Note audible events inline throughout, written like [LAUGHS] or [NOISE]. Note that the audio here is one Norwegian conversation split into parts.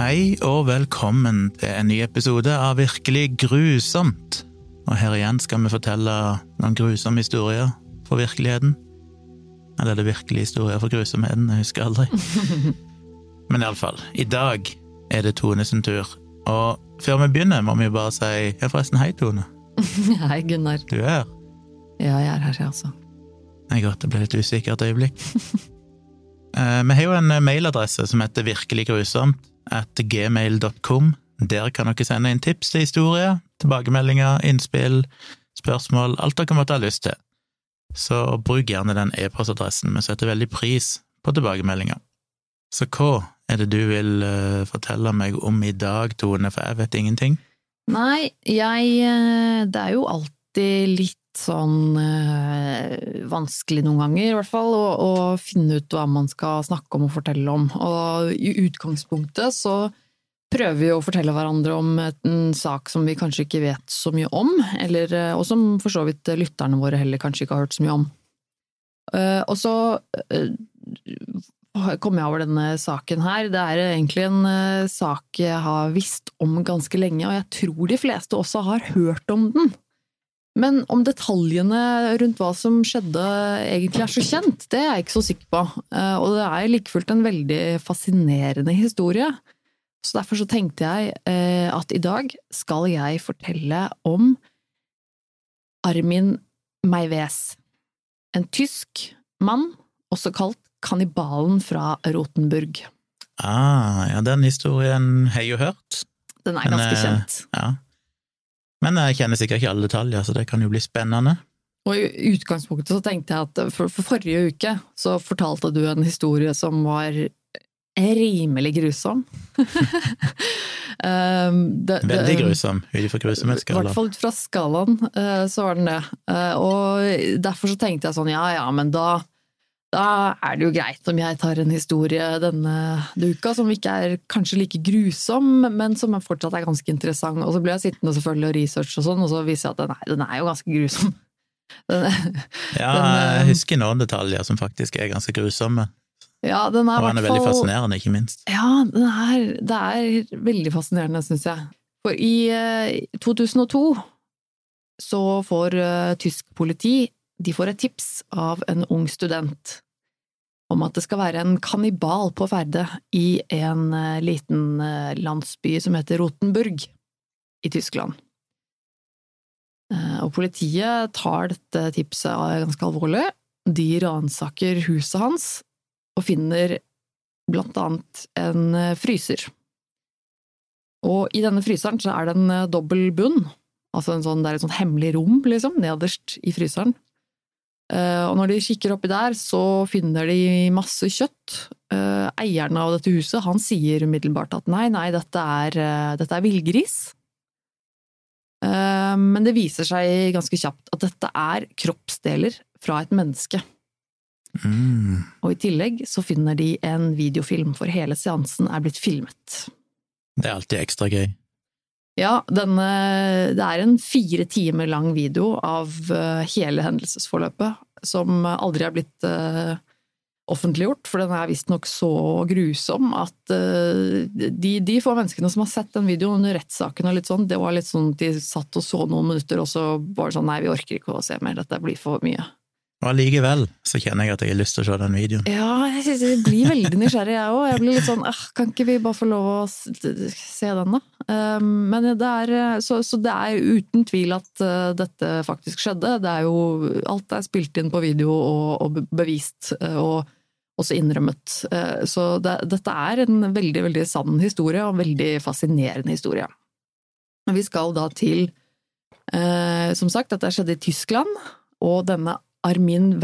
Hei og velkommen til en ny episode av Virkelig grusomt. Og her igjen skal vi fortelle noen grusomme historier for virkeligheten. Eller er det virkelige historier for grusomheten? Jeg husker aldri. [LAUGHS] Men iallfall, i dag er det Tone sin tur. Og før vi begynner, må vi jo bare si ja, forresten, hei, Tone. [LAUGHS] Hei, Gunnar. Du er her. Ja, jeg er her, jeg også. Det er godt, det ble litt usikkert øyeblikk. [LAUGHS] Eh, Vi har jo en mailadresse som heter virkeliggrusomt at gmail.com. Der kan dere sende inn tips til historier, tilbakemeldinger, innspill, spørsmål, alt dere måtte ha lyst til. Så bruk gjerne den e-postadressen, vi setter veldig pris på tilbakemeldinger. Så hva er det du vil eh, fortelle meg om i dag, Tone, for jeg vet ingenting? Nei, jeg eh, Det er jo alltid litt sånn øh, vanskelig noen ganger, i hvert fall, å, å finne ut hva man skal snakke om og fortelle om. Og i utgangspunktet så prøver vi å fortelle hverandre om en sak som vi kanskje ikke vet så mye om, eller, eh, og som for så vidt lytterne våre heller kanskje ikke har hørt så mye om. Uh, og så uh, kom jeg over denne saken her. Det er egentlig en uh, sak jeg har visst om ganske lenge, og jeg tror de fleste også har hørt om den. Men om detaljene rundt hva som skjedde egentlig er så kjent, det er jeg ikke så sikker på. Eh, Og det er like fullt en veldig fascinerende historie. Så derfor så tenkte jeg eh, at i dag skal jeg fortelle om Armin Meiwes. En tysk mann, også kalt kannibalen fra Rotenburg. Ah, ja, den historien har jeg jo hørt. Den er ganske Men, kjent. Ja. Men jeg kjenner sikkert ikke alle detaljer, så det kan jo bli spennende. Og i utgangspunktet så tenkte jeg at for, for forrige uke så fortalte du en historie som var rimelig grusom. [LAUGHS] Um, det- Veldig grusom, ut ifra I hvert fall ut fra skalaen, eh, så var den det. Eh, Og derfor så tenkte jeg sånn, ja ja, men da, da er det jo greit om jeg tar en historie denne uka som ikke er kanskje like grusom, men som fortsatt er ganske interessant. Og så ble jeg sittende selvfølgelig og researche og sånn, og så viser jeg at den er, den er jo ganske grusom. [LAUGHS] Den, Ja, den, eh, jeg husker noen detaljer som faktisk er ganske grusomme, ja, den er og den er veldig fall fascinerende, ikke minst. Ja, den er, det er veldig fascinerende, syns jeg. For i eh, 2002 så får eh, tysk politi de får et tips av en ung student om at det skal være en kannibal på ferde i en eh, liten eh, landsby som heter Rotenburg i Tyskland. Eh, Og politiet tar dette tipset ganske alvorlig. De ransaker huset hans og finner blant annet en fryser. Og i denne fryseren så er det en dobbel bunn, altså en sånn, det er et sånt hemmelig rom, liksom, nederst i fryseren. Eh, Og når de kikker oppi der, så finner de masse kjøtt. Eh, Eieren av dette huset, han sier umiddelbart at nei, nei, dette er, eh, dette er villgris. Men det viser seg ganske kjapt at dette er kroppsdeler fra et menneske. Mm. Og i tillegg så finner de en videofilm, for hele seansen er blitt filmet. Det er alltid ekstra gøy. Ja, denne, det er en fire timer lang video av eh, hele hendelsesforløpet, som aldri er blitt eh, offentliggjort, for den er visstnok så grusom at eh, de, de få menneskene som har sett den videoen under rettssaken og litt sånn, det var litt sånn at de satt og så noen minutter, og så var det sånn nei, vi orker ikke å se mer, dette blir for mye. Og allikevel så kjenner jeg at jeg har lyst til å se den videoen. Ja, jeg blir veldig nysgjerrig, jeg òg. Jeg blir litt sånn «Ah, kan ikke vi bare få lov å se den, da? Um, Men det er, så, så det er uten tvil at uh, dette faktisk skjedde. Det er jo Alt er spilt inn på video og, og bevist, uh, og også innrømmet. Uh, Så det, dette er en veldig, veldig sann historie, og en veldig fascinerende historie. Vi skal da til Som sagt, dette skjedde i Tyskland, og denne Armin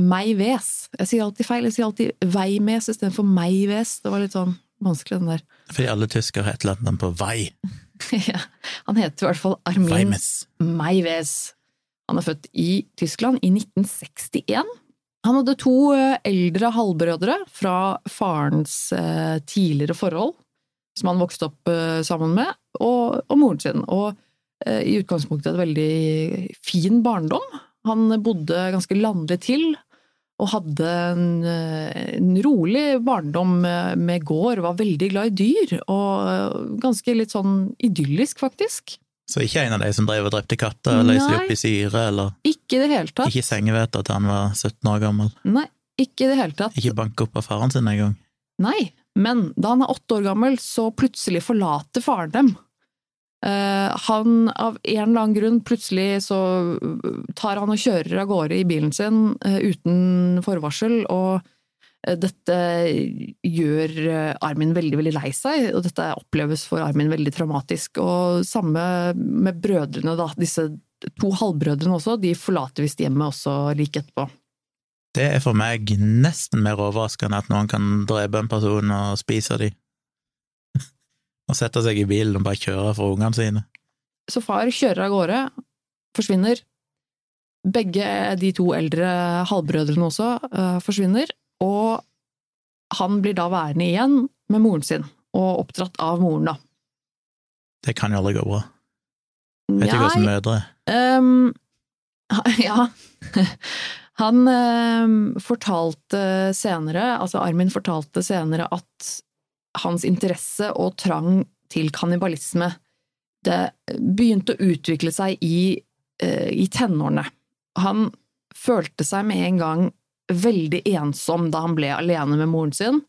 Meives Jeg sier alltid feil, jeg sier alltid Veimes istedenfor Meives. Det var litt sånn vanskelig, den der. Fordi alle tyskere har et eller annet på vei. [LAUGHS] Ja, Han heter i hvert fall Armin Weimes. Meiwes. Han er født i Tyskland i 1961. Han hadde to eh, eldre halvbrødre fra farens eh, tidligere forhold, som han vokste opp eh, sammen med, og, og moren sin. Og i utgangspunktet et veldig fin barndom. Han bodde ganske landlig til, og hadde en, en rolig barndom med, gård, var veldig glad i dyr, og ganske litt sånn idyllisk, faktisk. Så ikke en av de som drev og drepte katter, løste de Nei. opp i syre, eller Ikke i det hele tatt. ikke sengehveter til han var 17 år gammel. Nei, ikke i det hele tatt. Ikke banke opp av faren sin engang. Nei, men da han er åtte år gammel, så plutselig forlater faren dem. Eh, han, av en eller annen grunn, plutselig så tar han og kjører av gårde i bilen sin eh, uten forvarsel, og eh, dette gjør eh, Armin veldig, veldig lei seg, og dette oppleves for Armin veldig traumatisk. Og samme med brødrene, da. Disse to halvbrødrene også, de forlater visst hjemmet også like etterpå. Det er for meg nesten mer overraskende at noen kan drepe en person og spise dem. Og setter seg i bilen og bare kjører for ungene sine. Så far kjører av gårde, forsvinner. Begge de to eldre halvbrødrene også uh, forsvinner, og han blir da værende igjen med moren sin, og oppdratt av moren, da. Det kan jo aldri gå bra. Vet ikke hva som mødre. Ehm, [LAUGHS] ja. Han ehm, fortalte senere, altså Armin fortalte senere at hans interesse og trang til kannibalisme det begynte å utvikle seg i, eh, i tenårene. Han følte seg med en gang veldig ensom da han ble alene med moren sin.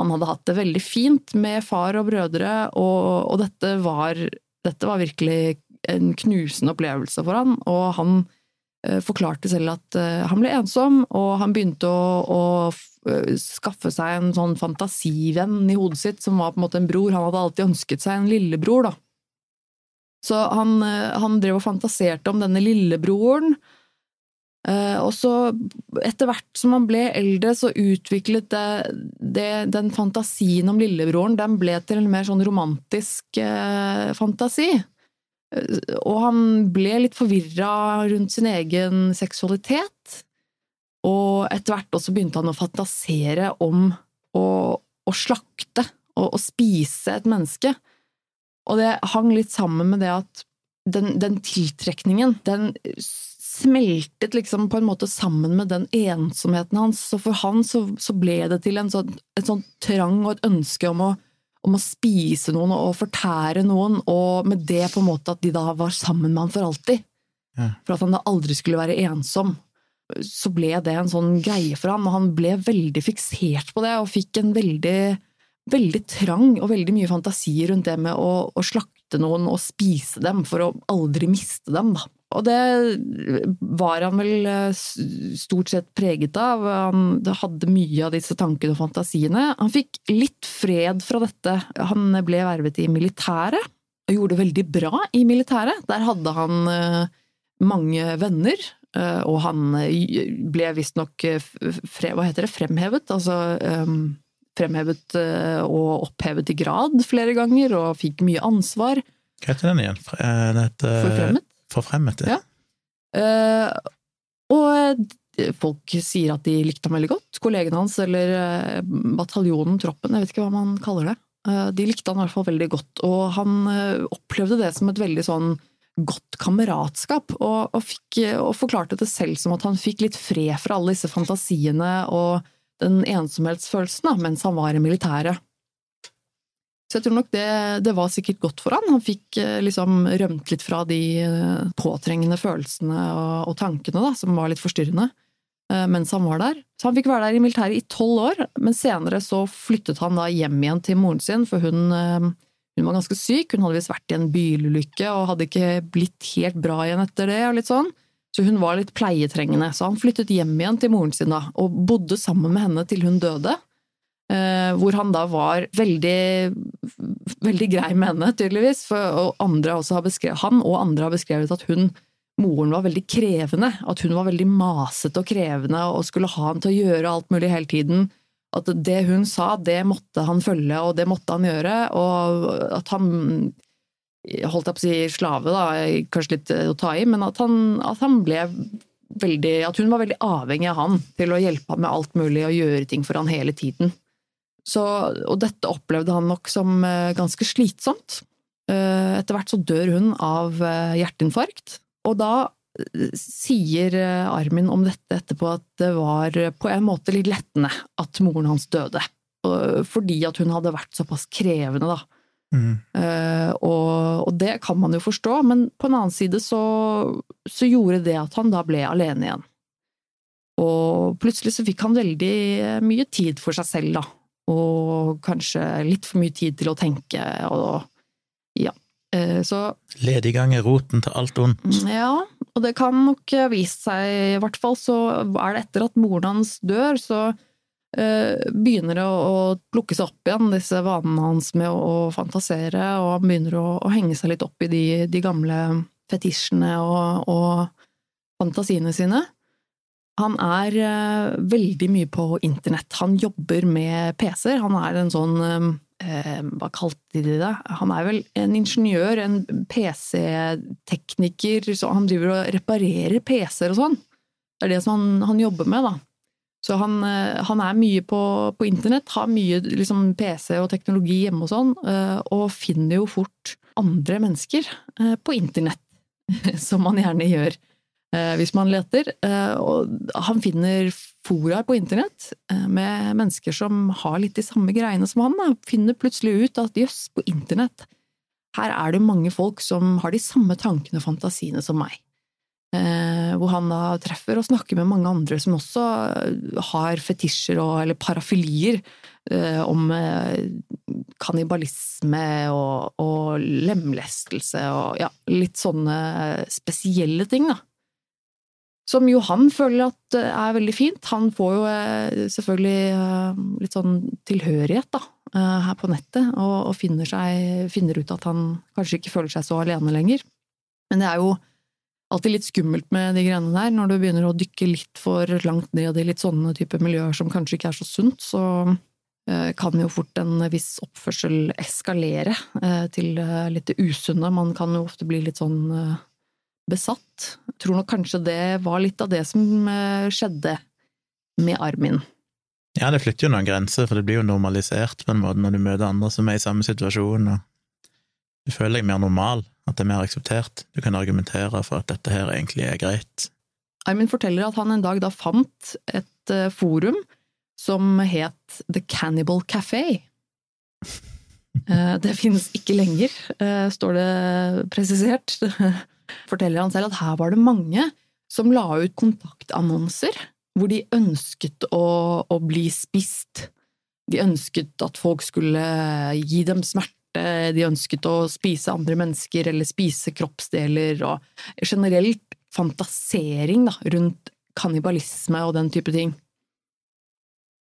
Han hadde hatt det veldig fint med far og brødre, og, og dette, var, dette var virkelig en knusende opplevelse for han, og han forklarte selv at eh, han ble ensom, og han begynte å, å eh, skaffe seg en sånn fantasivenn i hodet sitt, som var på en måte en bror. Han hadde alltid ønsket seg en lillebror, da. Så han, eh, han drev og fantaserte om denne lillebroren. Eh, Og så, etter hvert som han ble eldre, så utviklet det, det den fantasien om lillebroren, den ble til en mer sånn romantisk eh, fantasi. Eh, Og han ble litt forvirra rundt sin egen seksualitet. Og etter hvert også begynte han å fantasere om å, å slakte og å spise et menneske. Og det hang litt sammen med det at den, den tiltrekningen, den smeltet liksom på en måte sammen med den ensomheten hans. Så for han så, så ble det til en sånn, et sånn trang og et ønske om å, om å spise noen og fortære noen, og med det på en måte at de da var sammen med han for alltid. Ja. For at han da aldri skulle være ensom. Så ble det en sånn greie for han, og han ble veldig fiksert på det, og fikk en veldig, veldig trang og veldig mye fantasi rundt det med å, å slakte noen og spise dem for å aldri miste dem, da. Og det var han vel eh, stort sett preget av. Han hadde mye av disse tankene og fantasiene. Han fikk litt fred fra dette. Han ble vervet i militæret, og gjorde det veldig bra i militæret. Der hadde han eh, mange venner, eh, og han ble visstnok hva heter det, fremhevet. Altså fremhevet og opphevet i grad flere ganger, og fikk mye ansvar. Hva heter den igjen? Den heter Forfremmet. Forfremmet, ja. Ja. Eh, og folk sier at de likte ham veldig godt. Kollegene hans, eller eh, bataljonen, troppen, jeg vet ikke hva man kaller det. Eh, de likte han i hvert fall veldig godt, og han opplevde det som et veldig sånn godt kameratskap, og, og, fikk, og forklarte det selv som at han fikk litt fred fra alle disse fantasiene og den ensomhetsfølelsen da, mens han var i militæret. Så jeg tror nok det, det var sikkert godt for han. Han fikk eh, liksom rømt litt fra de eh, påtrengende følelsene og, og tankene da, som var litt forstyrrende eh, mens han var der. Så han fikk være der i militæret i tolv år, men senere så flyttet han da hjem igjen til moren sin, for hun, hun var ganske syk. Hun hadde visst vært i en bilulykke og hadde ikke blitt helt bra igjen etter det. og litt sånn. Så hun var litt pleietrengende, så han flyttet hjem igjen til moren sin da, og bodde sammen med henne til hun døde. Eh, hvor han da var veldig, veldig grei med henne, tydeligvis. For, og han og andre har beskrevet at hun, moren var veldig krevende. At hun var veldig masete og krevende og skulle ha han til å gjøre alt mulig hele tiden. At det hun sa, det måtte han følge, og det måtte han gjøre. Og at han holdt jeg på å si slave, da, kanskje litt å ta i, men at han, at han ble veldig At hun var veldig avhengig av han til å hjelpe ham med alt mulig og gjøre ting for han hele tiden. Så, og dette opplevde han nok som eh, ganske slitsomt. Eh, Etter hvert så dør hun av eh, hjerteinfarkt, og da sier Armin om dette etterpå at det var på en måte litt lettende at moren hans døde. Fordi at hun hadde vært såpass krevende, da. Mm. Uh, og, og, det kan man jo forstå, men på en annen side så, så, gjorde det at han da ble alene igjen. Og plutselig så fikk han veldig mye tid for seg selv, da. Og kanskje litt for mye tid til å tenke, og ja. Uh, så Lediggang er roten til alt ondt. Ja, og det kan nok vise seg, i hvert fall så er det etter at moren hans dør, så Eh, begynner å, å plukke seg opp igjen, disse vanene hans med å, å fantasere, og han begynner å, å, henge seg litt opp i de, de gamle fetisjene og, og, fantasiene sine. Han er uh, veldig mye på internett. Han jobber med PC-er. Han er en sånn uh, Hva kalte de det? Han er vel en ingeniør, en PC-tekniker, så han driver og reparerer PC-er og sånn. Det er det som han, han jobber med, da. Så han, eh, han er mye på, på, internett, har mye liksom, PC og teknologi hjemme og sånn, eh, og finner jo fort andre mennesker eh, på internett, [LAUGHS] som man gjerne gjør hvis man leter. Og han finner foraer på internett med mennesker som har litt de samme greiene som han. Da. Finner plutselig ut at jøss, på internett, her er det mange folk som har de samme tankene og fantasiene som meg. Eh, hvor han da treffer og snakker med mange andre som også har fetisjer og, eller parafilier eh, om eh, kannibalisme og, og, lemlestelse og ja, litt sånne spesielle ting, da. Som jo han føler at er veldig fint. Han får jo selvfølgelig litt sånn tilhørighet, da, her på nettet, og, og finner, seg, finner ut at han kanskje ikke føler seg så alene lenger. Men det er jo alltid litt skummelt med de greiene der. Når du begynner å dykke litt for langt ned i litt sånne type miljøer som kanskje ikke er så sunt, så eh, kan jo fort en viss oppførsel eskalere eh, til eh, litt usunne. Man kan jo ofte bli litt sånn besatt. Jeg tror nok kanskje det var litt av det som skjedde med Armin. Ja, det flytter jo noen grenser, for det blir jo normalisert på en måte når du møter andre som er i samme situasjon, og du føler deg mer normal. At det er mer akseptert. Du kan argumentere for at dette her egentlig er greit. Armin forteller at han en dag da fant et uh, forum som het The Cannibal Café. Uh, [LAUGHS] det finnes ikke lenger, står det presisert. [LAUGHS] forteller han selv at her var det mange som la ut kontaktannonser hvor de ønsket å, å bli spist. De ønsket at folk skulle gi dem smerte de ønsket å spise andre mennesker eller spise kroppsdeler, og generelt fantasering da, rundt kannibalisme og den type ting.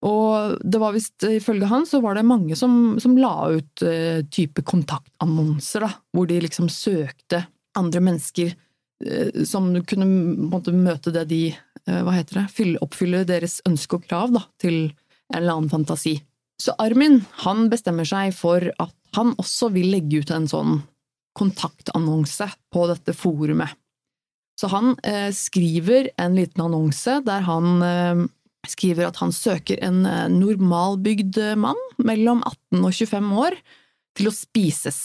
Og det var visst, ifølge han, så var det mange som, som la ut uh, type kontaktannonser, da, hvor de liksom søkte andre mennesker uh, som kunne måtte møte det de, uh, hva heter det, fylle, oppfylle deres ønske og krav da, til en eller annen fantasi. Så Armin, han bestemmer seg for at han også vil legge ut en sånn kontaktannonse på dette forumet. Så han eh, skriver en liten annonse der han eh, skriver at han søker en eh, normalbygd mann mellom 18 og 25 år til å spises.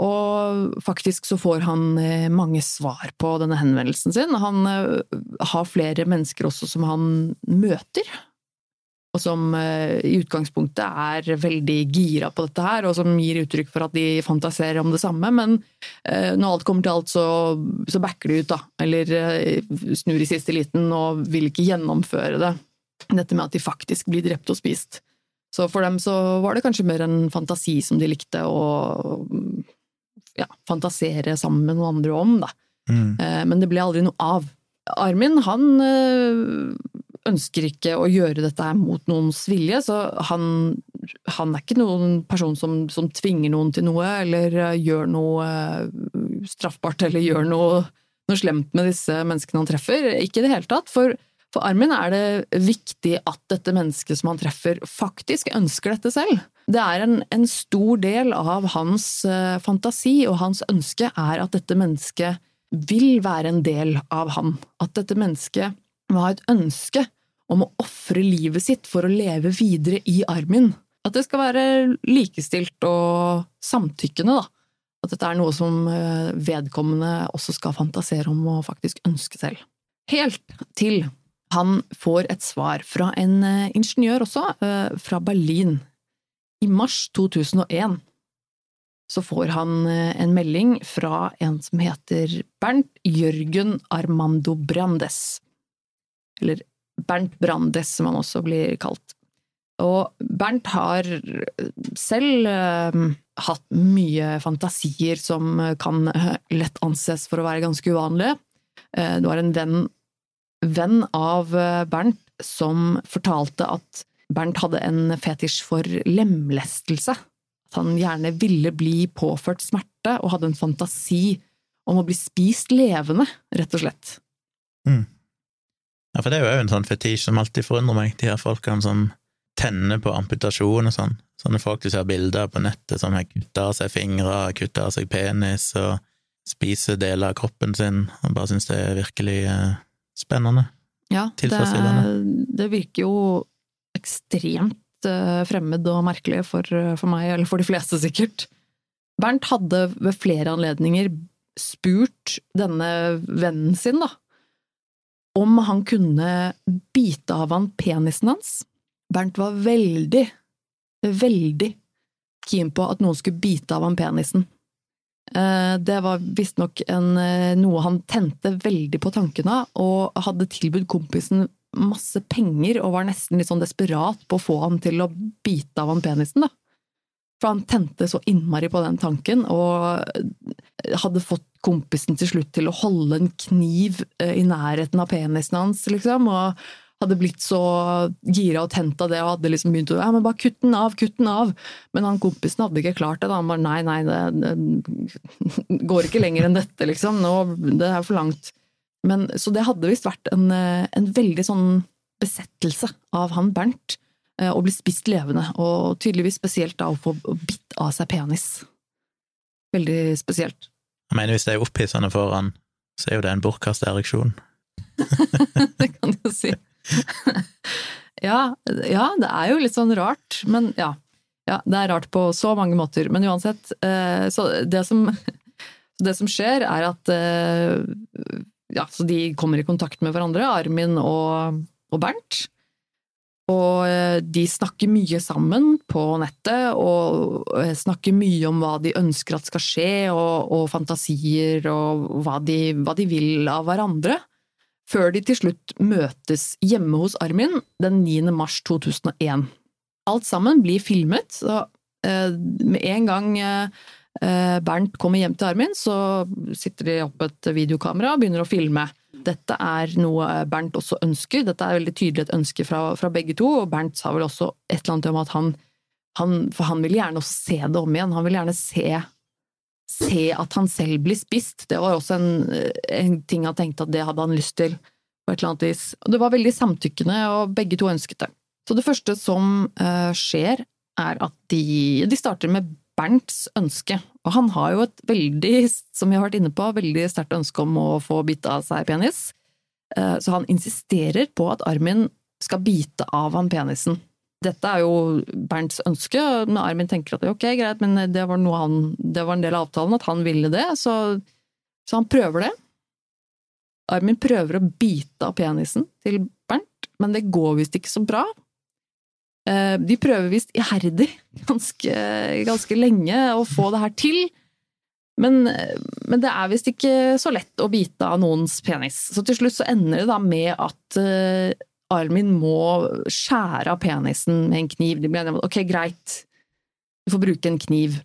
Og faktisk så får han eh, mange svar på denne henvendelsen sin. Han eh, har flere mennesker også som han møter, og som eh, i utgangspunktet er veldig gira på dette her, og som gir uttrykk for at de fantaserer om det samme, men når alt kommer til alt, så, så backer de ut, da. Eller snur i siste liten og vil ikke gjennomføre det. Dette med at de faktisk blir drept og spist. Så for dem så var det kanskje mer en fantasi som de likte å ja, fantasere sammen med noen andre om, da. Mm. Men det ble aldri noe av. Armin, han ønsker ikke å gjøre dette her mot noens vilje, så han, han er ikke noen person som, som, tvinger noen til noe, eller uh, gjør noe straffbart, eller gjør noe, noe, slemt med disse menneskene han treffer. Ikke i det hele tatt. For, for Armin er det viktig at dette mennesket som han treffer, faktisk ønsker dette selv. Det er en, en stor del av hans uh, fantasi og hans ønske er at dette mennesket vil være en del av han. At dette mennesket må ha et ønske om å ofre livet sitt for å leve videre i Armin. At det skal være likestilt og samtykkende, da. At dette er noe som eh, vedkommende også skal fantasere om og faktisk ønske selv. Helt til han får et svar fra en eh, ingeniør også, eh, fra Berlin. I mars 2001 så får han eh, en melding fra en som heter Bernt Jørgen Armando Brandes. Eller Bernt Brandes, som han også blir kalt. Og Bernt har selv hatt mye fantasier som kan lett anses for å være ganske uvanlige. Det var en venn, venn av eh, Bernt som fortalte at Bernt hadde en fetisj for lemlestelse. At han gjerne ville bli påført smerte, og hadde en fantasi om å bli spist levende, rett og slett. Ja, for det er jo en sånn fetisj som alltid forundrer meg, de her folkene som tenner på amputasjon og sånn. Sånne folk du ser bilder på nettet som har kutta av seg fingre, kutta av seg penis og spiser deler av kroppen sin, og bare syns det er virkelig eh, spennende. Ja, det, Tilfredsstillende. det virker jo ekstremt eh, fremmed og merkelig for, for meg, eller for de fleste sikkert. Bernt hadde ved flere anledninger spurt denne vennen sin, da, om han kunne bite av han penisen hans. Bernt var veldig, veldig keen på at noen skulle bite av han penisen. Eh, Det var visstnok eh, noe han tente veldig på tanken av, og hadde tilbudt kompisen masse penger og var nesten litt sånn desperat på å få han til å bite av han penisen, da. For han tente så innmari på den tanken, og hadde fått kompisen til slutt til å holde en kniv eh, i nærheten av penisen hans, liksom, og hadde blitt så gira og tent av det og hadde liksom begynt å ja, men bare kutt den av, kutt den av. Men han kompisen hadde ikke klart det. da, Han bare nei, nei, det, det går ikke lenger enn dette, liksom. Nå, det er for langt. Men, så det hadde visst vært en, en veldig sånn besettelse av han Bernt. eh, Å bli spist levende, og tydeligvis spesielt da å få bitt av seg penis. Veldig spesielt. Jeg mener, hvis det er opphissende for han, så er jo det en bortkasta ereksjon. [LAUGHS] det kan du si. [LAUGHS] ja, ja, det er jo litt sånn rart, men ja. ja. Det er rart på så mange måter. Men uansett, eh, så det som, [LAUGHS] det som skjer, er at eh, ja, så de kommer i kontakt med hverandre, Armin og, og Bernt. Og eh, de snakker mye sammen på nettet, og snakker mye om hva de ønsker at skal skje, og, og fantasier, og hva de, hva de vil av hverandre før de til slutt møtes hjemme hos Armin den 9. mars 2001. Alt sammen blir filmet, så eh, med en gang eh, Bernt kommer hjem til Armin, så sitter de opp et videokamera og begynner å filme. Dette er noe Bernt også ønsker, dette er veldig tydelig et ønske fra, fra begge to, og Bernt sa vel også et eller annet om at han, han For han vil gjerne se det om igjen, han vil gjerne se se at han selv blir spist. Det var også en, en ting han tenkte at det hadde han lyst til. på et eller annet vis. Og det var veldig samtykkende, og begge to ønsket det. Så det første som uh, skjer, er at de, de starter med Bernts ønske. Og han har jo et veldig, som vi har vært inne på, veldig sterkt ønske om å få bite av seg penis. Uh, så han insisterer på at Armin skal bite av han penisen dette er jo Bernts ønske, men Armin tenker at ok, greit, men det var, han, det var en del av avtalen at han ville det, så, så, han prøver det. Armin prøver å bite av penisen til Bernt, men det går visst ikke så bra. De prøver visst iherdig, ganske, ganske lenge, å få det her til. Men, men det er visst ikke så lett å bite av noens penis. Så til slutt så ender det da med at Armin må skjære av penisen med en kniv. De ble enige om ok, greit, du får bruke en kniv.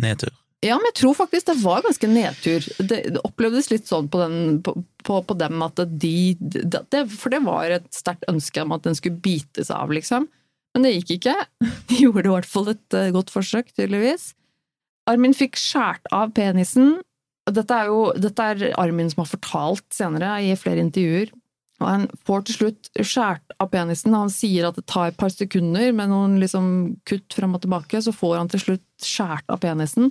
Nedtur. Ja, men jeg tror faktisk det var ganske nedtur. Det, det opplevdes litt sånn på, den, på, på, på dem at de det, For det var et sterkt ønske om at den skulle bites av, liksom. Men det gikk ikke. [LAUGHS] De gjorde i hvert fall et eh, godt forsøk, tydeligvis. Armin fikk skjært av penisen. Dette er jo dette er Armin som har fortalt senere i flere intervjuer og han får til slutt skåret av penisen. Han sier at det tar et par sekunder med noen liksom kutt frem og tilbake, så får han til slutt skåret av penisen.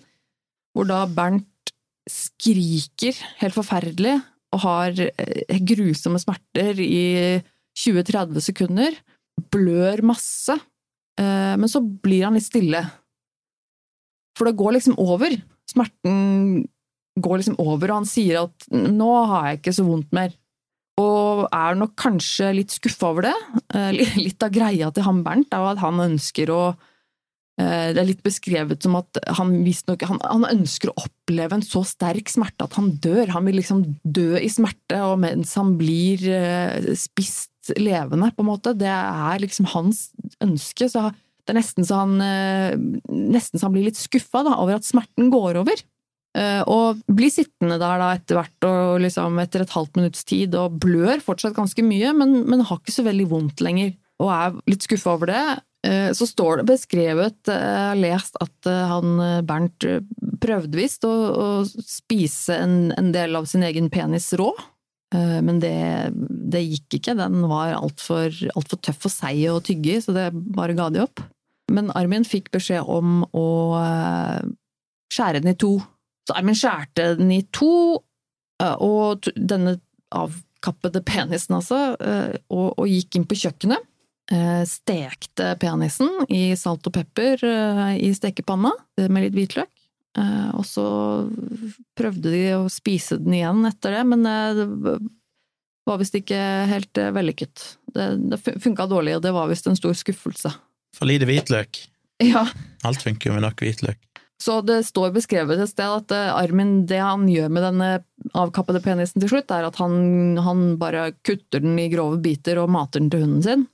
Hvor da Bernt skriker helt forferdelig og har eh, grusomme smerter i 20-30 sekunder. Blør masse. Eh, men så blir han litt stille. For det går liksom over. smerten går liksom over, og han sier at 'nå har jeg ikke så vondt mer'. Og er nok kanskje litt skuffa over det. Eh, litt av greia til han Bernt er at han ønsker å eh, Det er litt beskrevet som at han nok, han, han ønsker å oppleve en så sterk smerte at han dør. Han vil liksom dø i smerte, og mens han blir eh, spist levende, på en måte. Det er liksom hans ønske. Så det er nesten så han, nesten så han blir litt skuffa over at smerten går over. Eh, og blir sittende der da etter hvert, og liksom etter et halvt minutts tid, og blør fortsatt ganske mye, men, men har ikke så veldig vondt lenger. Og er litt skuffa over det. Eh, så står det beskrevet, eh, jeg har lest, at han Bernt prøvde visst å, å spise en, en, del av sin egen penis rå. Men det, det gikk ikke, den var altfor alt for tøff og seig å tygge i, så det bare ga de opp. Men Armin fikk beskjed om å skjære den i to så men skjærte den i to, eh, og denne avkappede penisen altså, eh, og, og gikk inn på kjøkkenet. Eh, stekte penisen i salt og pepper i stekepanna med litt hvitløk. Og så prøvde de å spise den igjen etter det, men det var visst ikke helt vellykket. Det, det funka dårlig, og det var visst en stor skuffelse. For lite hvitløk? Ja. Alt funker jo med nok hvitløk. Så det står beskrevet et sted at eh, Armin, det han gjør med denne avkappede penisen til slutt, er at han, han bare kutter den i grove biter og mater den til hunden sin.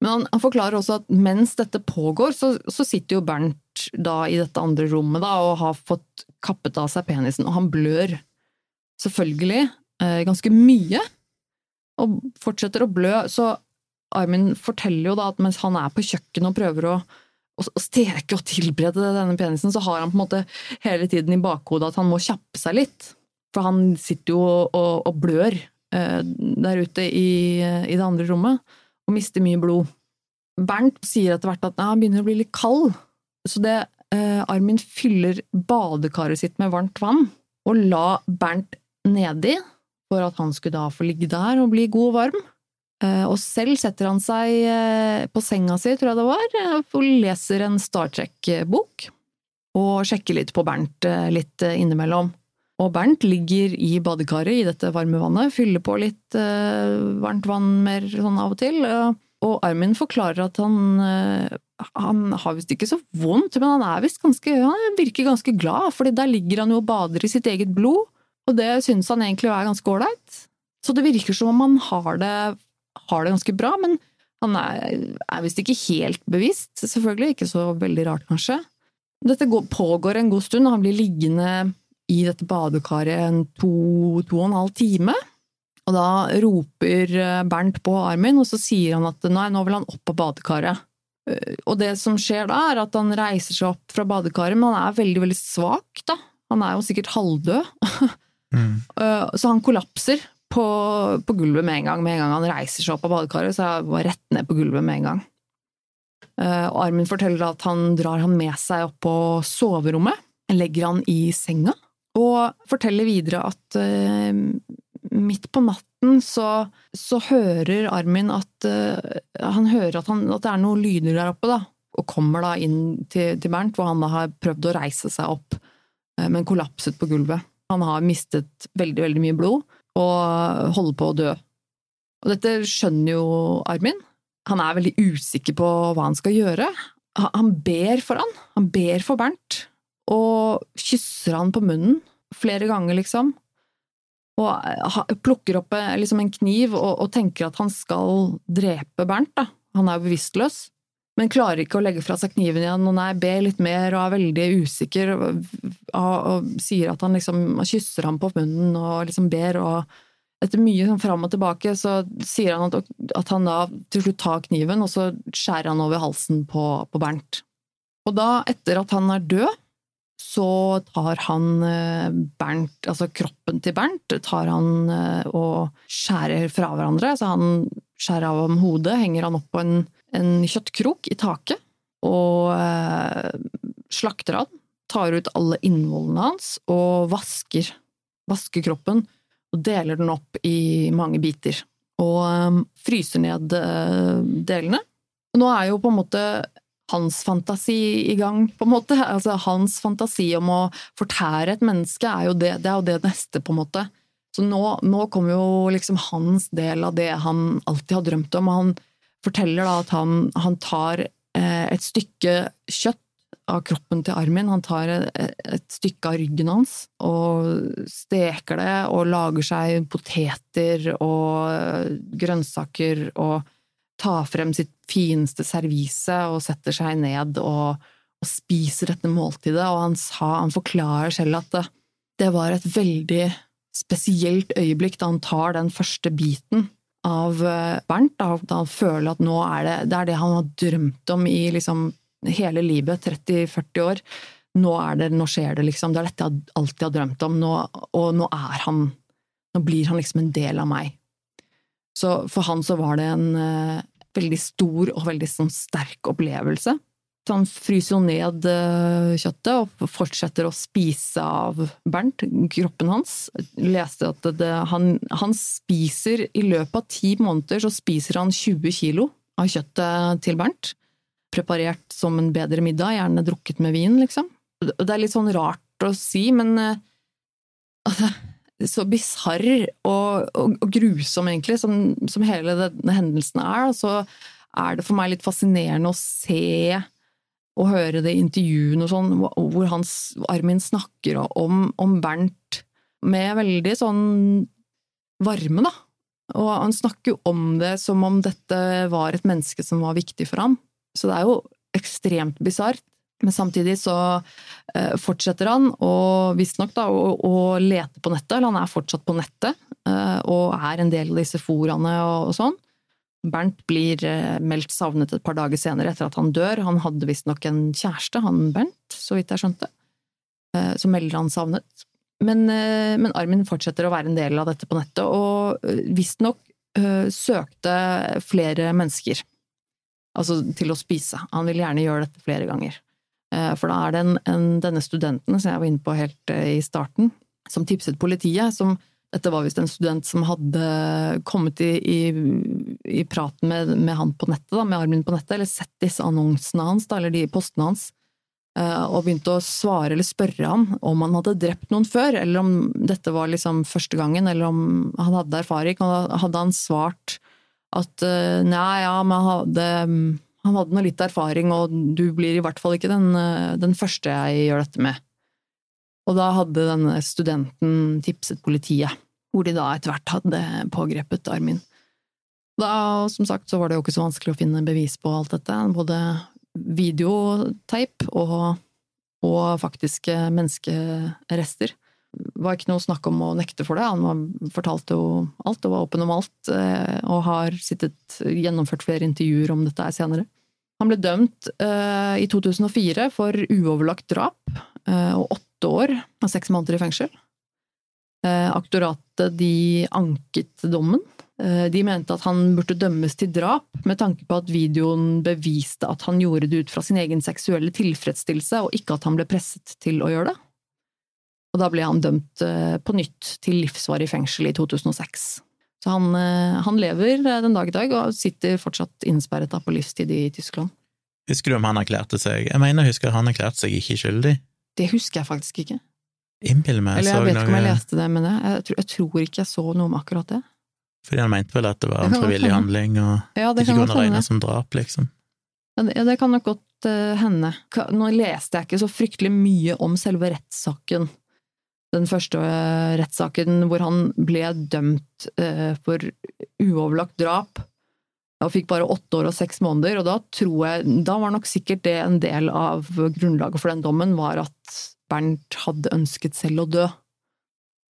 Men han, han forklarer også at mens dette pågår, så, så, sitter jo Bernt da i dette andre rommet da, og har fått kappet av seg penisen, og han blør selvfølgelig eh, ganske mye. Og fortsetter å blø. Så Armin forteller jo da at mens han er på kjøkkenet og prøver å å steke og tilberede denne penisen, så har han på en måte hele tiden i bakhodet at han må kjappe seg litt. For han sitter jo og, og, blør eh, der ute i, i, det andre rommet, og mister mye blod. Bernt sier etter hvert at han begynner å bli litt kald, så det eh, Armin fyller badekaret sitt med varmt vann, og la Bernt nedi for at han skulle da få ligge der og bli god og varm. Eh, og selv setter han seg eh, på senga si, tror jeg det var, eh, og leser en Star Trek-bok. Og sjekker litt på Bernt litt innimellom. Og Bernt ligger i badekaret i dette varme vannet, fyller på litt varmt vann mer sånn av og til. Og Armin forklarer at han, han har visst ikke så vondt, men han er ganske, han virker ganske glad, fordi der ligger han jo og bader i sitt eget blod, og det synes han egentlig er ganske ålreit. Så det virker som om han har det har det ganske bra, men han er, er visst ikke helt bevisst, selvfølgelig, ikke så veldig rart kanskje. Dette går, pågår en god stund, og han blir liggende i dette badekaret en to, to og en halv time. Og da roper eh, Bernt på Armin, og så sier han at nei, nå vil han opp på badekaret. Eh, og det som skjer da, er at han reiser seg opp fra badekaret, men han er veldig, veldig svak, da. Han er jo sikkert halvdød. Mm. [LAUGHS] Eh, så han kollapser på, på, gulvet med en gang. Med en gang han reiser seg opp av badekaret, så er han rett ned på gulvet med en gang. Uh, og Armin forteller at han drar han med seg opp på soverommet, legger han i senga, og forteller videre at uh, midt på natten så, så hører Armin at uh, han hører at, han, at, det er noen lyder der oppe, da, og kommer da inn til, til Bernt, hvor han har prøvd å reise seg opp, men kollapset på gulvet. Han har mistet veldig, veldig mye blod og holder på å dø. Og dette skjønner jo Armin. Han er veldig usikker på hva han skal gjøre. Han ber for han. Han ber for Bernt, og kysser han på munnen flere ganger, liksom. Og plukker opp eh, liksom en kniv og, og tenker at han skal drepe Bernt, da. Han er jo bevisstløs men klarer ikke å legge fra seg kniven igjen, og nei, ber litt mer og er veldig usikker, og, og, og sier at han liksom kysser ham på munnen og liksom ber, og etter mye sånn fram og tilbake så sier han at, at, han da til slutt tar kniven, og så skjærer han over halsen på, på Bernt. Og da, etter at han er død, så tar han eh, Bernt, altså kroppen til Bernt, tar han eh, og skjærer fra hverandre. Så han skjærer av ham hodet, henger han opp på en en kjøttkrok i taket og eh, slakter han. Tar ut alle innvollene hans og vasker, vasker kroppen og deler den opp i mange biter. Og eh, fryser ned eh, delene. Nå er jo på en måte hans fantasi i gang, på en måte. Altså, hans fantasi om å fortære et menneske er jo det, det er jo det neste, på en måte. Så nå, nå kommer jo liksom hans del av det han alltid har drømt om. Han forteller da at han, han tar eh, et stykke kjøtt av kroppen til Armin. Han tar et, et, stykke av ryggen hans og steker det og lager seg poteter og grønnsaker og tar frem sitt fineste servise og setter seg ned og, og spiser dette måltidet. Og han, sa, han forklarer selv at det, det var et veldig spesielt øyeblikk da han tar den første biten av eh, Bernt, da, han føler at nå er det, det er det han har drømt om i liksom hele livet, 30-40 år. Nå, det, nå, skjer det, liksom. Det er dette jeg alltid har drømt om, nå, og nå er han Nå blir han liksom en del av meg. Så for han så var det en uh, veldig stor og veldig sånn, sterk opplevelse. Han fryser jo ned uh, kjøttet og fortsetter å spise av Bernt, kroppen hans. Jeg leste at det, han, han spiser i løpet av ti måneder så spiser han 20 kilo av kjøttet til Bernt preparert som en bedre middag, gjerne drukket med vin, liksom. Det er litt sånn rart å si, men uh, altså, så bisarr og, og, og, grusom, egentlig, som, som hele denne hendelsen er, så er det for meg litt fascinerende å se og høre det intervjuene og sånn, hvor hans, Armin snakker om, om Bernt med veldig sånn varme, da. Og han snakker jo om det som om dette var et menneske som var viktig for ham. Så det er jo ekstremt bisart. Men samtidig så eh, fortsetter han, og visstnok da, å, å lete på nettet. Eller han er fortsatt på nettet, eh, og er en del av disse foraene og, og sånn. Bernt blir eh, meldt savnet et par dager senere etter at han dør. Han hadde visstnok en kjæreste, han Bernt, så vidt jeg skjønte. Så melder han savnet. Men, men Armin fortsetter å være en del av dette på nettet, og visstnok søkte flere mennesker Altså til å spise. Han vil gjerne gjøre dette flere ganger. Eh, for da er det en, en, denne studenten som jeg var inne på helt eh, i starten, som tipset politiet. som dette var visst en student som hadde kommet i, i, i praten med, med, han på nettet, da, med Armin på nettet, eller sett disse annonsene hans, da, eller de postene hans, eh, og begynte å svare eller spørre ham om han hadde drept noen før, eller om dette var liksom første gangen, eller om han hadde erfaring. Og hadde han svart at uh, nei, ja, men han hadde, han hadde nå litt erfaring, og du blir i hvert fall ikke den, uh, den, første jeg gjør dette med. Og da hadde denne studenten tipset politiet, hvor de da etter hvert hadde pågrepet Armin. Da, som sagt, så var det jo ikke så vanskelig å finne bevis på alt dette, både videoteip og, og faktiske menneskerester var ikke noe snakk om å nekte for det. Han fortalte jo alt og var åpen om alt, eh, og har sittet, gjennomført flere intervjuer om dette her senere. Han ble dømt uh, i 2004 for uoverlagt drap uh, og åtte år og seks måneder i fengsel. Uh, aktoratet de anket dommen. De mente at han burde dømmes til drap, med tanke på at videoen beviste at han gjorde det ut fra sin egen seksuelle tilfredsstillelse, og ikke at han ble presset til å gjøre det. Og da ble han dømt eh, på nytt til livsvarig fengsel i 2006. Så han, eh, han, lever eh, den dag i dag, og sitter fortsatt innsperret på livstid i Tyskland. Husker du om han erklærte seg Jeg mener husker han erklærte seg ikke skyldig. Det husker jeg faktisk ikke. Innbiller meg Eller jeg vet ikke om jeg leste det, men jeg tror, jeg tror, ikke jeg så noe om akkurat det. Fordi han mente vel at det var en frivillig handling, og ja, det ikke kunne regnes som drap, liksom. Ja, det, det kan nok godt uh, hende. Nå leste jeg ikke så fryktelig mye om selve rettssaken den første uh, rettssaken hvor han ble dømt uh, for uoverlagt drap, og fikk bare åtte år og seks måneder. Og da tror jeg Da var nok sikkert det en del av grunnlaget for den dommen, var at Bernt hadde ønsket selv å dø.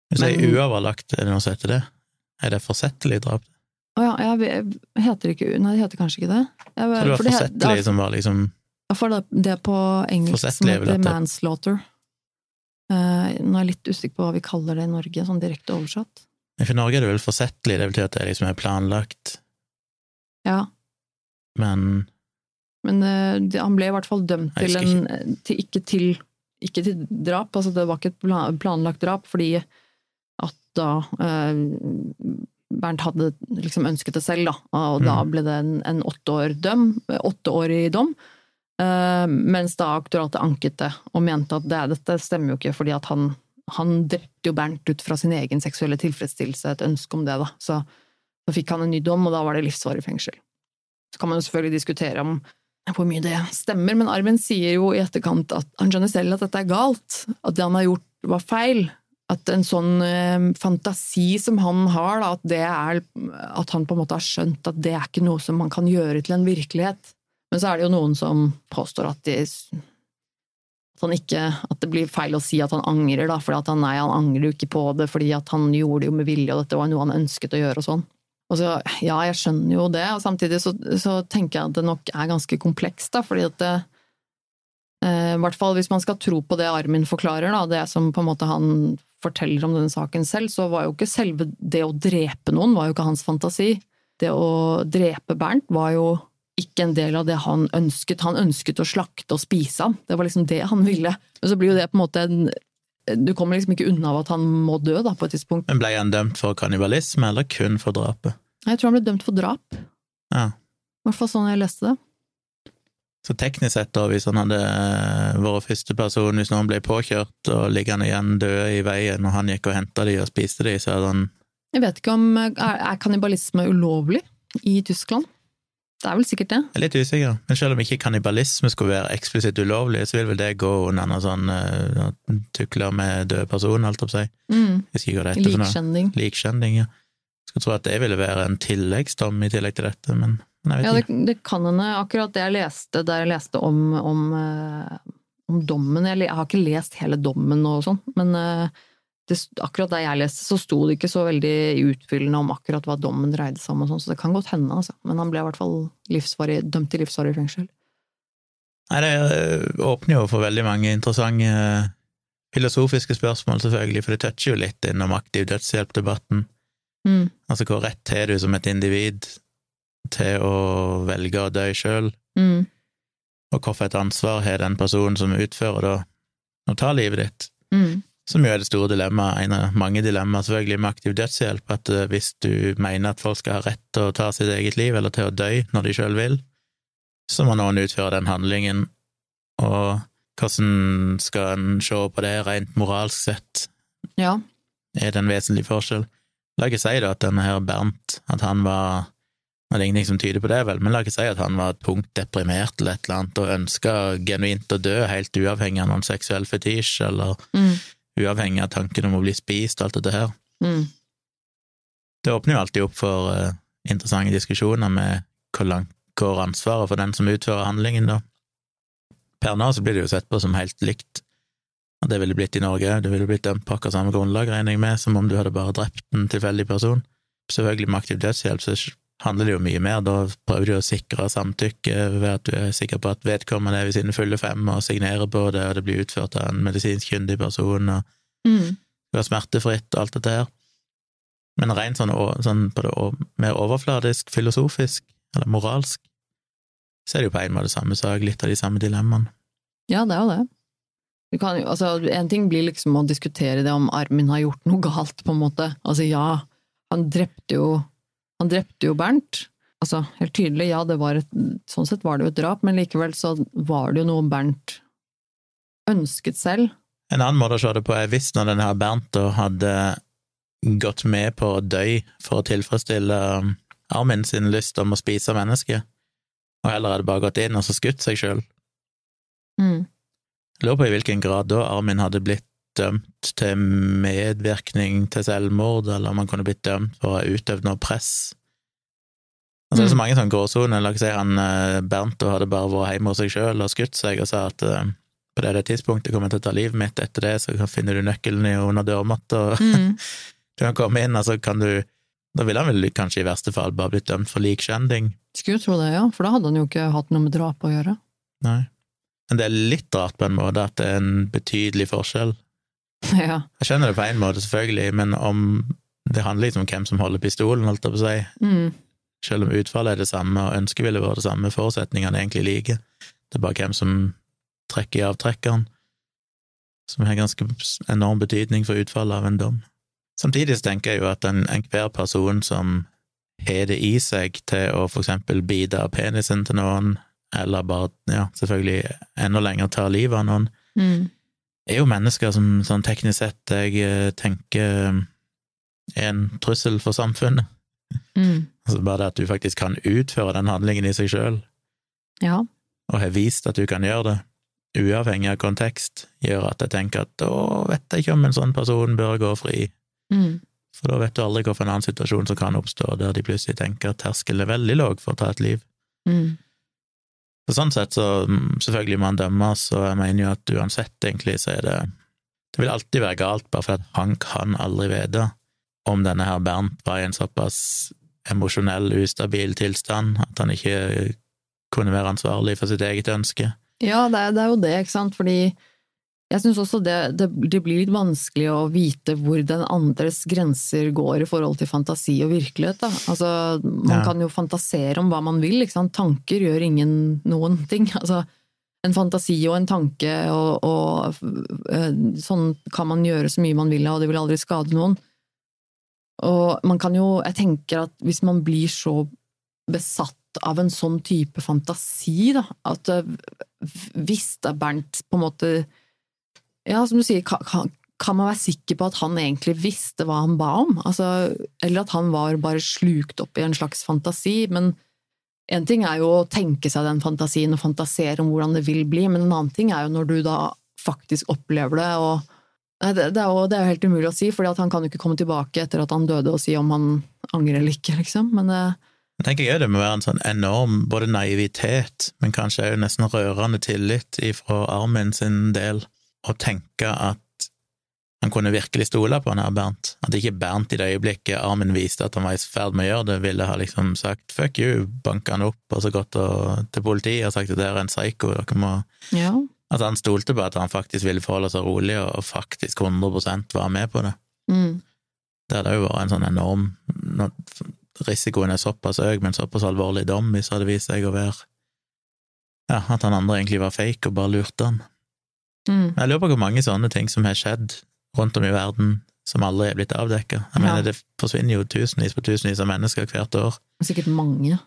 Hvis jeg er uoverlagt, er det noe som heter det? Er det forsettlig drap? Å ja, jeg, heter ikke Nei, det heter kanskje ikke det. Jeg, så det var forsettlig det, som var liksom For det, det på engelsk som heter manslaughter. Uh, nå er jeg litt usikker på hva vi kaller det i Norge, sånn direkte oversatt. For Norge er det vel forsettlig, det betyr at det liksom er planlagt. Ja. Men Men uh, han ble i hvert fall dømt til en til, ikke, til, ikke til drap, altså det var ikke et planlagt drap, fordi at da uh, Bernt hadde liksom ønsket det selv, da, og da mm. ble det en, en åtte, år døm, åtte dom. Uh, mens da aktoratet anket det, og mente at det, dette stemmer jo ikke, fordi at han, han drepte jo Bernt ut fra sin egen seksuelle tilfredsstillelse, et ønske om det, da. Så, så fikk han en ny dom, og da var det livsvarig fengsel. Så kan man jo selvfølgelig diskutere om hvor mye det stemmer, men Armin sier jo i etterkant at han skjønner selv at dette er galt, at det han har gjort var feil. At en sånn eh, fantasi som han har, da, at, er, at han på en måte har skjønt at det er ikke noe som man kan gjøre til en virkelighet. Men så er det jo noen som påstår at, de, at, han ikke, at det blir feil å si at han angrer, da, at han, nei, han angrer jo ikke på det fordi han gjorde det jo med vilje, og dette var noe han ønsket å gjøre og sånn. Og så, ja, jeg skjønner jo det, og samtidig så, så tenker jeg at det nok er ganske komplekst, da, fordi at det, eh, I hvert fall hvis man skal tro på det Armin forklarer, da, det som på en måte han forteller om denne saken selv, så var jo ikke selve det å drepe noen var jo ikke hans fantasi. Det å drepe Bernt var jo ikke en del av det han ønsket. Han ønsket å slakte og spise ham. Det var liksom det han ville. Men så blir jo det på en måte en Du kommer liksom ikke unna av at han må dø, da, på et tidspunkt. Men ble han dømt for kannibalisme, eller kun for drapet? Jeg tror han ble dømt for drap. Ja. I hvert fall sånn jeg leste det. Så teknisk sett, da, hvis han hadde eh, vært første person, hvis noen ble påkjørt og liggende igjen døde i veien, og han gikk og henta de og spiste de, så hadde han Jeg vet ikke om Er, er kannibalisme ulovlig i Tyskland? Det er vel sikkert det. Jeg er litt usikker, men selv om ikke kannibalisme skulle være eksplisitt ulovlig, så vil vel det gå under noe sånn uh, tukler med døde personer, holdt jeg på å si. Mm. Det. Likskjending. Likskjending, ja. Skulle tro at det ville være en tilleggsdom i tillegg til dette, men men jeg vet det, ikke. det kan hende. Akkurat det jeg leste der jeg leste om, om, uh, om dommen jeg, jeg har ikke lest hele dommen og sånn, men eh, det, akkurat da jeg leste, så sto det ikke så veldig utfyllende om akkurat hva dommen dreide seg om, og sånn, så det kan godt hende, altså. Men han ble i hvert fall livsvarig, dømt til livsvarig fengsel. Nei, det øh, åpner jo for veldig mange interessante øh, filosofiske spørsmål, selvfølgelig, for det toucher jo litt innom aktiv dødshjelp-debatten. Mm. Altså, hvor rett har du som et individ til å velge å dø sjøl, Mm. og hvorfor et ansvar har den personen som utfører da, å ta livet ditt? Mm. Som jo er det store dilemmaet, en av mange dilemmaer selvfølgelig med aktiv dødshjelp, at øh, hvis du mener at folk skal ha rett til å ta sitt eget liv, eller til å dø når de sjøl vil, så må noen utføre den handlingen, og hvordan skal en se på det rent moralsk sett? Ja. Er det en vesentlig forskjell? La ikke si da at denne her Bernt, at han var og det er ingenting som tyder på det, vel, men la ikke si at han var tungt deprimert eller et eller annet, og ønska genuint å dø, helt uavhengig av noen seksuell fetisj, eller Mm. Uavhengig av tanken om å bli spist, og alt dette her. Mm. Det åpner jo alltid opp for uh, interessante diskusjoner med hvor langt går ansvaret for den som utfører handlingen, da. Per nå så blir det jo sett på som helt likt. Det ville blitt i Norge òg. Du ville blitt dømt på akkurat samme grunnlag, regner jeg med, som om du hadde bare drept en tilfeldig person. Selvfølgelig med aktiv dødshjelp så handler det jo mye mer. Da prøver du å sikre samtykke ved at du er sikker på at vedkommende er ved sine fulle fem og signerer på det, og det blir utført av en medisinsk kyndig person, og Mm. det er smertefritt og alt dette her. Men rent sånn, sånn på det mer overfladisk, filosofisk, eller moralsk, så er det jo på en måte samme sak, litt av de samme dilemmaene. Ja, det er jo det. Du kan altså, en ting blir liksom å diskutere det om Armin har gjort noe galt, på en måte. Altså ja, han drepte jo, han drepte jo Bernt. Altså, helt tydelig, ja, det var et, sånn sett var det jo et drap, men likevel så var det jo noe Bernt ønsket selv. En annen måte å se det på er hvis når denne her Bernt hadde gått med på å dø for å tilfredsstille um, Armin sin lyst om å spise mennesker, og heller hadde bare gått inn og så skutt seg sjøl. Mm. Jeg lurer på i hvilken grad da Armin hadde blitt dømt til medvirkning til selvmord, eller om han kunne blitt dømt for å ha utøvd noe press. Altså, det er så Mm. mange sånne gråsoner. La oss si han eh, Bernt hadde bare vært hjemme hos seg sjøl og skutt seg og sa at eh, på det, det tidspunktet kommer jeg til å ta livet mitt, etter det så finner du nøkkelen under dørmatta, og [LAUGHS] Mm. du kan komme inn, altså kan du Da ville han vel kanskje i verste fall bare blitt dømt for likskjending. Skulle jo tro det, ja, for da hadde han jo ikke hatt noe med drap å gjøre. Nei. Men det er litt rart på en måte at det er en betydelig forskjell. [LAUGHS] ja. Jeg skjønner det på en måte, selvfølgelig, men om det handler liksom om hvem som holder pistolen, holdt jeg på å si. Mm. Selv om utfallet er det samme, og ønsket ville vært det samme, forutsetningene er egentlig like. Det er bare hvem som trekker i avtrekkeren, som har ganske enorm betydning for utfallet av en dom. Samtidig så tenker jeg jo at en enhver person som har det i seg til å for eksempel bite av penisen til noen, eller bare, ja, selvfølgelig enda lenger tar livet av noen, Mm. Er jo mennesker som sånn teknisk sett jeg eh, tenker er en trussel for samfunnet. Mm. [LAUGHS] Altså bare det at du faktisk kan utføre den handlingen i seg sjøl, Ja. og har vist at du kan gjøre det, uavhengig av kontekst, gjør at jeg tenker at da vet jeg ikke om en sånn person bør gå fri, Mm. for da vet du aldri hvilken annen situasjon som kan oppstå der de plutselig tenker at terskelen er veldig lav for å ta et liv. Mm. Så sånn sett så mm, selvfølgelig må han dømmes, og jeg mener jo at uansett, egentlig, så er det Det vil alltid være galt, bare for at han kan aldri vite om denne her Bernt var i en såpass emosjonell, ustabil tilstand at han ikke kunne være ansvarlig for sitt eget ønske. Ja, det er, det er jo det, ikke sant, fordi jeg syns også det, det, det blir litt vanskelig å vite hvor den andres grenser går i forhold til fantasi og virkelighet, da. Altså, man Ja. kan jo fantasere om hva man vil, ikke sant. Tanker gjør ingen noen ting. [LAUGHS] Altså, en fantasi og en tanke og, og eh, sånn kan man gjøre så mye man vil, og det vil aldri skade noen. Og man kan jo, jeg tenker at hvis man blir så besatt av en sånn type fantasi, da, at eh, hvis da Bernt på en måte Ja, som du sier, kan, kan, man være sikker på at han egentlig visste hva han ba om? Altså, eller at han var bare slukt opp i en slags fantasi, men en ting er jo å tenke seg den fantasien og fantasere om hvordan det vil bli, men en annen ting er jo når du da faktisk opplever det, og Nei, det, det, er jo, det er jo helt umulig å si, for han kan jo ikke komme tilbake etter at han døde og si om han angrer eller ikke, liksom. Men det, Jeg tenker jeg det må være en sånn enorm både naivitet, men kanskje òg nesten rørende tillit fra Armin sin del, å tenke at han kunne virkelig stole på han her Bernt. At ikke Bernt i det øyeblikket armen viste at han var i ferd med å gjøre det, ville ha liksom sagt fuck you, banka han opp og så gått og, til politiet og sagt at det er en psyko, dere må ja. At han stolte på at han faktisk ville forholde seg rolig og faktisk 100% være med på det. Mm. Det hadde jo vært en sånn enorm Risikoen er såpass høy, men såpass alvorlig dom hvis det hadde vist seg å være Ja, at han andre egentlig var fake og bare lurte han. Mm. Jeg lurer på hvor mange sånne ting som har skjedd rundt om i verden som aldri er blitt avdekka. Jeg Ja. mener, det forsvinner jo tusenvis på tusenvis av mennesker hvert år. Sikkert mange.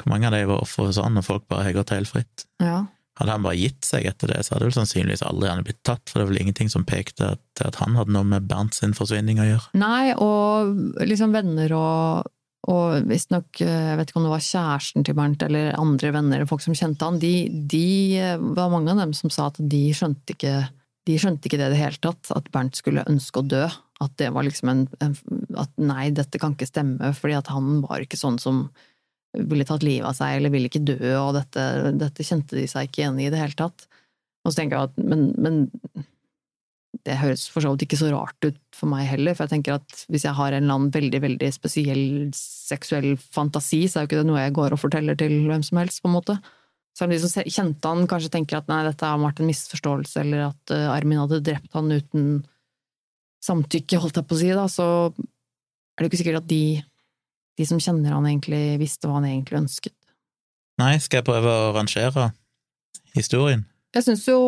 Hvor mange av de var ofre for sånn, og folk bare har gått helt fritt? Ja. Hadde han bare gitt seg etter det, så hadde vel sannsynligvis aldri han blitt tatt, for det var vel ingenting som pekte til at han hadde noe med Bernt sin forsvinning å gjøre. Nei, og liksom venner og, og visstnok, jeg vet ikke om det var kjæresten til Bernt eller andre venner eller folk som kjente han, de, de var mange av dem som sa at de skjønte ikke de skjønte ikke det i det hele tatt, at Bernt skulle ønske å dø. At det var liksom en, en At nei, dette kan ikke stemme, fordi at han var ikke sånn som ville tatt livet av seg eller ville ikke dø, og dette, dette kjente de seg ikke igjen i i det hele tatt. Og så tenker jeg at men, men det høres for så vidt ikke så rart ut for meg heller, for jeg tenker at hvis jeg har en eller annen veldig, veldig spesiell seksuell fantasi, så er jo ikke det noe jeg går og forteller til hvem som helst, på en måte. Så de som kjente han, kanskje tenker at nei, dette har vært en misforståelse, eller at uh, Armin hadde drept han uten samtykke, holdt jeg på å si, da, så er det jo ikke sikkert at de, de som kjenner han egentlig visste hva han egentlig ønsket. Nei, skal jeg prøve å rangere historien? Jeg syns jo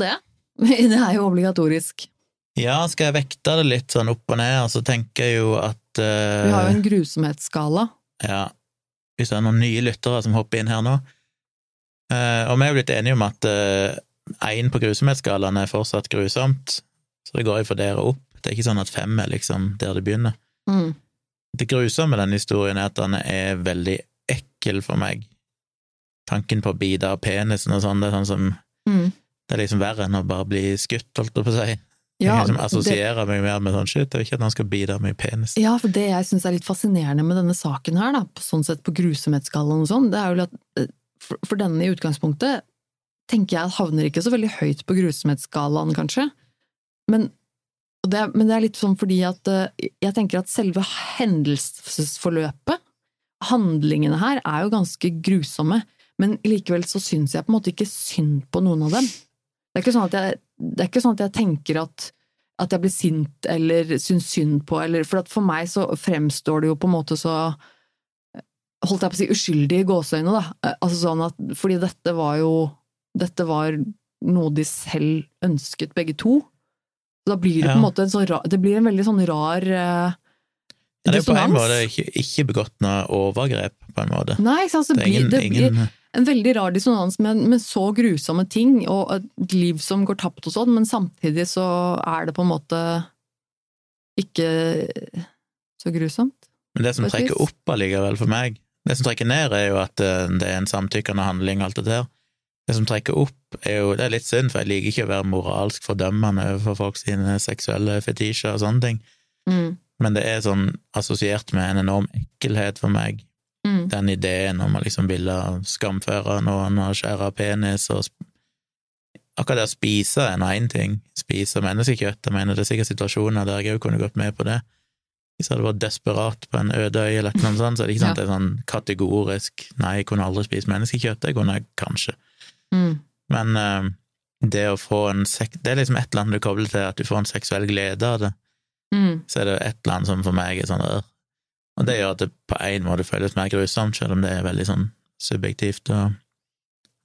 det. [LAUGHS] Det er jo obligatorisk. Ja, skal jeg vekte det litt sånn opp og ned, og så tenker jeg jo at uh, Vi har jo en grusomhetsskala. Ja, hvis det er noen nye lyttere som hopper inn her nå. Uh, og vi er jo blitt enige om at én uh, på grusomhetsskalaen er fortsatt grusomt, så det går jo for dere opp. Det er ikke sånn at fem er liksom der det begynner. Mm. Det grusomme med denne historien er at den er veldig ekkel for meg. Tanken på å bite av penisen og sånn, det er sånn som Mm. Det er liksom verre enn å bare bli skutt, holdt jeg på å si. Ja, kan liksom det- assosiere meg mer med sånn shit, jeg vil ikke at han skal bite meg i penis. Ja, for det jeg syns er litt fascinerende med denne saken her, da, på sånn sett på grusomhetsskalaen og sånn, det er jo at eh, for, denne i utgangspunktet tenker jeg havner ikke så veldig høyt på grusomhetsskalaen, kanskje. Men det, men det er litt sånn fordi at eh, jeg tenker at selve hendelsesforløpet, handlingene her, er jo ganske grusomme, men likevel så syns jeg på en måte ikke synd på noen av dem. Det er ikke sånn at jeg, sånn at jeg tenker at at jeg blir sint eller syns synd på, eller For for meg så fremstår det jo på en måte så Holdt jeg på å si uskyldig i gåseøyne, da. Altså sånn at Fordi dette var jo Dette var noe de selv ønsket, begge to. Så da blir det på en måte en sånn rar Det blir en veldig sånn rar uh, Ja, det er jo på en måte ikke, ikke begått noe overgrep, på en måte. Nei, ikke sant. Så Det blir, ingen, det blir, ingen en veldig rar dissonans med, med, så grusomme ting, og et liv som går tapt og sånn, men samtidig så er det på en måte ikke så grusomt. Men det som trekker opp allikevel for meg, det som trekker ned, er jo at eh, det er en samtykkende handling, alt det der. Det som trekker opp, er jo Det er litt synd, for jeg liker ikke å være moralsk fordømmende overfor folk sine seksuelle fetisjer og sånne ting, mm. men det er sånn assosiert med en enorm ekkelhet for meg Mm. Den ideen om å liksom ville skamføre noen og skjære penis og Akkurat det å spise er nå én ting, spise menneskekjøtt, jeg mener det er sikkert situasjoner der jeg òg kunne gått med på det. Hvis jeg hadde vært desperat på en øde øy eller noe sånt, så er det ikke [LAUGHS] sant ja. det er sånn kategorisk nei, jeg kunne aldri spist menneskekjøtt, det kunne jeg kanskje. Mm. Men uh, det å få en sek Det er liksom et eller annet du kobler til at du får en seksuell glede av det. Mm. Så er det et eller annet som for meg er sånn der og det gjør at det på en måte føles mer grusomt, selv om det er veldig sånn subjektivt og,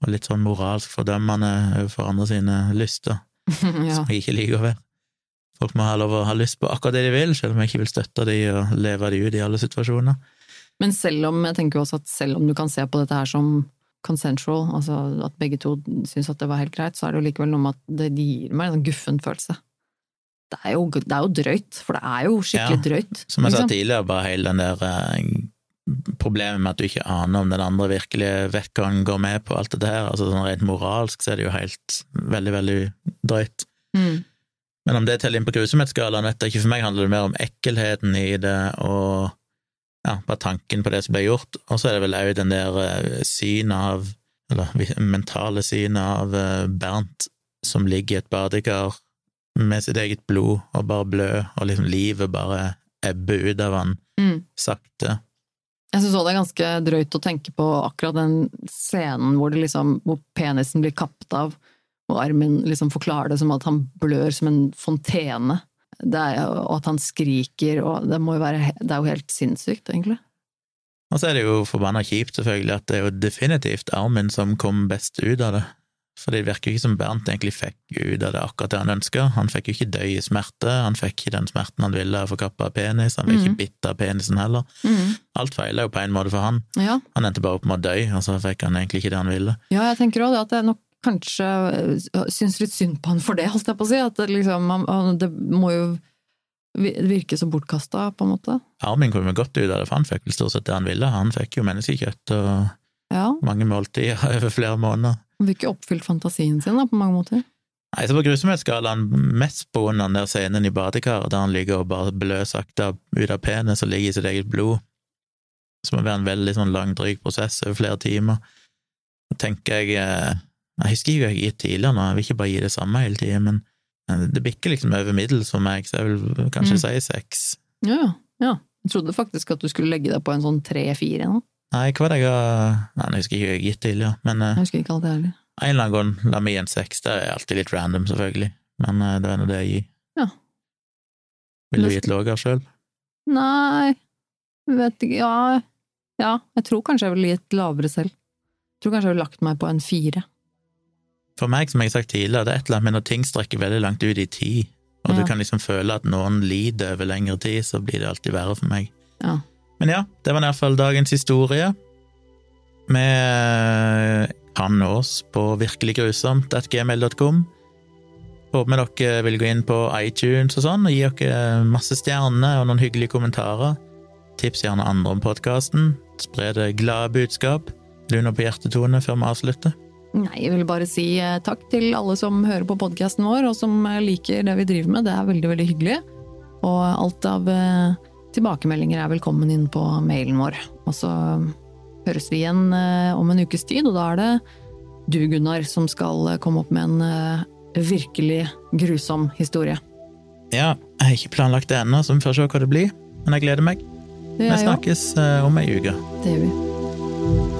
og litt sånn moralsk fordømmende overfor andre sine lyster, [LAUGHS] ja. som jeg ikke liker å være. Folk må ha lov å ha lyst på akkurat det de vil, selv om jeg ikke vil støtte de og leve de ut i alle situasjoner. Men selv om, jeg tenker også at selv om du kan se på dette her som consensual, altså at begge to syns at det var helt greit, så er det jo likevel noe med at det gir meg en sånn guffen følelse det er, jo, det er jo drøyt, for det er jo skikkelig ja, drøyt. Som jeg liksom. sa tidligere, bare hele den der eh, problemet med at du ikke aner om den andre virkelig vekkeren går med på, alt dette her, Altså sånn rent moralsk så er det jo helt veldig, veldig drøyt. Mm. Men om det teller inn på grusomhetsskalaen, vet jeg ikke. For meg handler det mer om ekkelheten i det, og ja, bare tanken på det som ble gjort. Og så er det vel òg den der uh, synet av, eller mentale synet av uh, Bernt som ligger i et badekar med sitt eget blod og bare blø, og liksom livet bare ebber ut av han mm. sakte. Jeg syns òg det er ganske drøyt å tenke på akkurat den scenen hvor, liksom, hvor penisen blir kappet av, og armen liksom forklarer det som at han blør som en fontene. Er, og at han skriker, og det må jo være Det er jo helt sinnssykt, egentlig. Og så er det jo forbanna kjipt, selvfølgelig, at det er jo definitivt armen som kom best ut av det. For det virker jo ikke som Bernt egentlig fikk ut av det akkurat det han ønska. Han fikk jo ikke dø i smerte, han fikk ikke den smerten han ville av å få kappa penis, han ble mm. ikke bitt av penisen heller. Mm. Alt feila jo på en måte for han. Ja. Han endte bare opp med å dø, og så fikk han egentlig ikke det han ville. Ja, jeg tenker òg det at jeg nok kanskje øh, syns litt synd på han for det, holdt jeg på å si. At det liksom Det må jo virke så bortkasta, på en måte. Armin kom jo godt ut av det, for han fikk vel stort sett det han ville. Han fikk jo menneskekjøtt og ja. mange måltider [LAUGHS] over flere måneder. Han fikk ikke oppfylt fantasien sin da, på mange måter. Nei, så På grusomhetsskalaen mest på den der scenen i badekaret der han ligger og bare bløsakta ut av penis og ligger i sitt eget blod, som må være en veldig sånn lang, dryg prosess over flere timer. Så tenker jeg eh, Jeg husker ikke hva jeg har gitt tidligere nå, jeg vil ikke bare gi det samme hele tida, men eh, det bikker liksom over middels for meg, så jeg vil kanskje mm. si seks. Ja, ja. Jeg trodde faktisk at du skulle legge deg på en sånn tre-fire nå. Nei, hva var det jeg har Nei, jeg husker ikke jeg har gitt til, ja. men eh, Jeg husker ikke alt det heller. En eller annen gang la meg gi en seks. Det er alltid litt random, selvfølgelig, men eh, det er nå det jeg gir. Ja. Vil du gi et lavere sjøl? Nei, vet ikke Ja, ja, jeg tror kanskje jeg ville gitt lavere selv. Jeg tror kanskje jeg ville lagt meg på en fire. For meg, som jeg har sagt tidligere, det er et eller annet med når ting strekker veldig langt ut i tid, og ja. du kan liksom føle at noen lider over lengre tid, så blir det alltid verre for meg. Ja. Men ja, det var i hvert fall dagens historie. Vi kan nå oss på virkeliggrusomt.gmail.com. Håper dere vil gå inn på iTunes og sånn og gi dere masse stjerner og noen hyggelige kommentarer. Tips gjerne andre om podkasten. Spre det glade budskap. Du noe på hjertetone før vi avslutter? Nei, jeg vil bare si eh, takk til alle som hører på podkasten vår, og som eh, liker det vi driver med. Det er veldig, veldig hyggelig. Og alt av eh, tilbakemeldinger er velkommen inn på mailen vår. Og så høres vi igjen eh, om en ukes tid, og da er det du, Gunnar, som skal eh, komme opp med en eh, virkelig grusom historie. Ja, jeg har ikke planlagt det ennå, så vi får se hva det blir. Men jeg gleder meg. Vi snakkes om ei uke. Det gjør vi.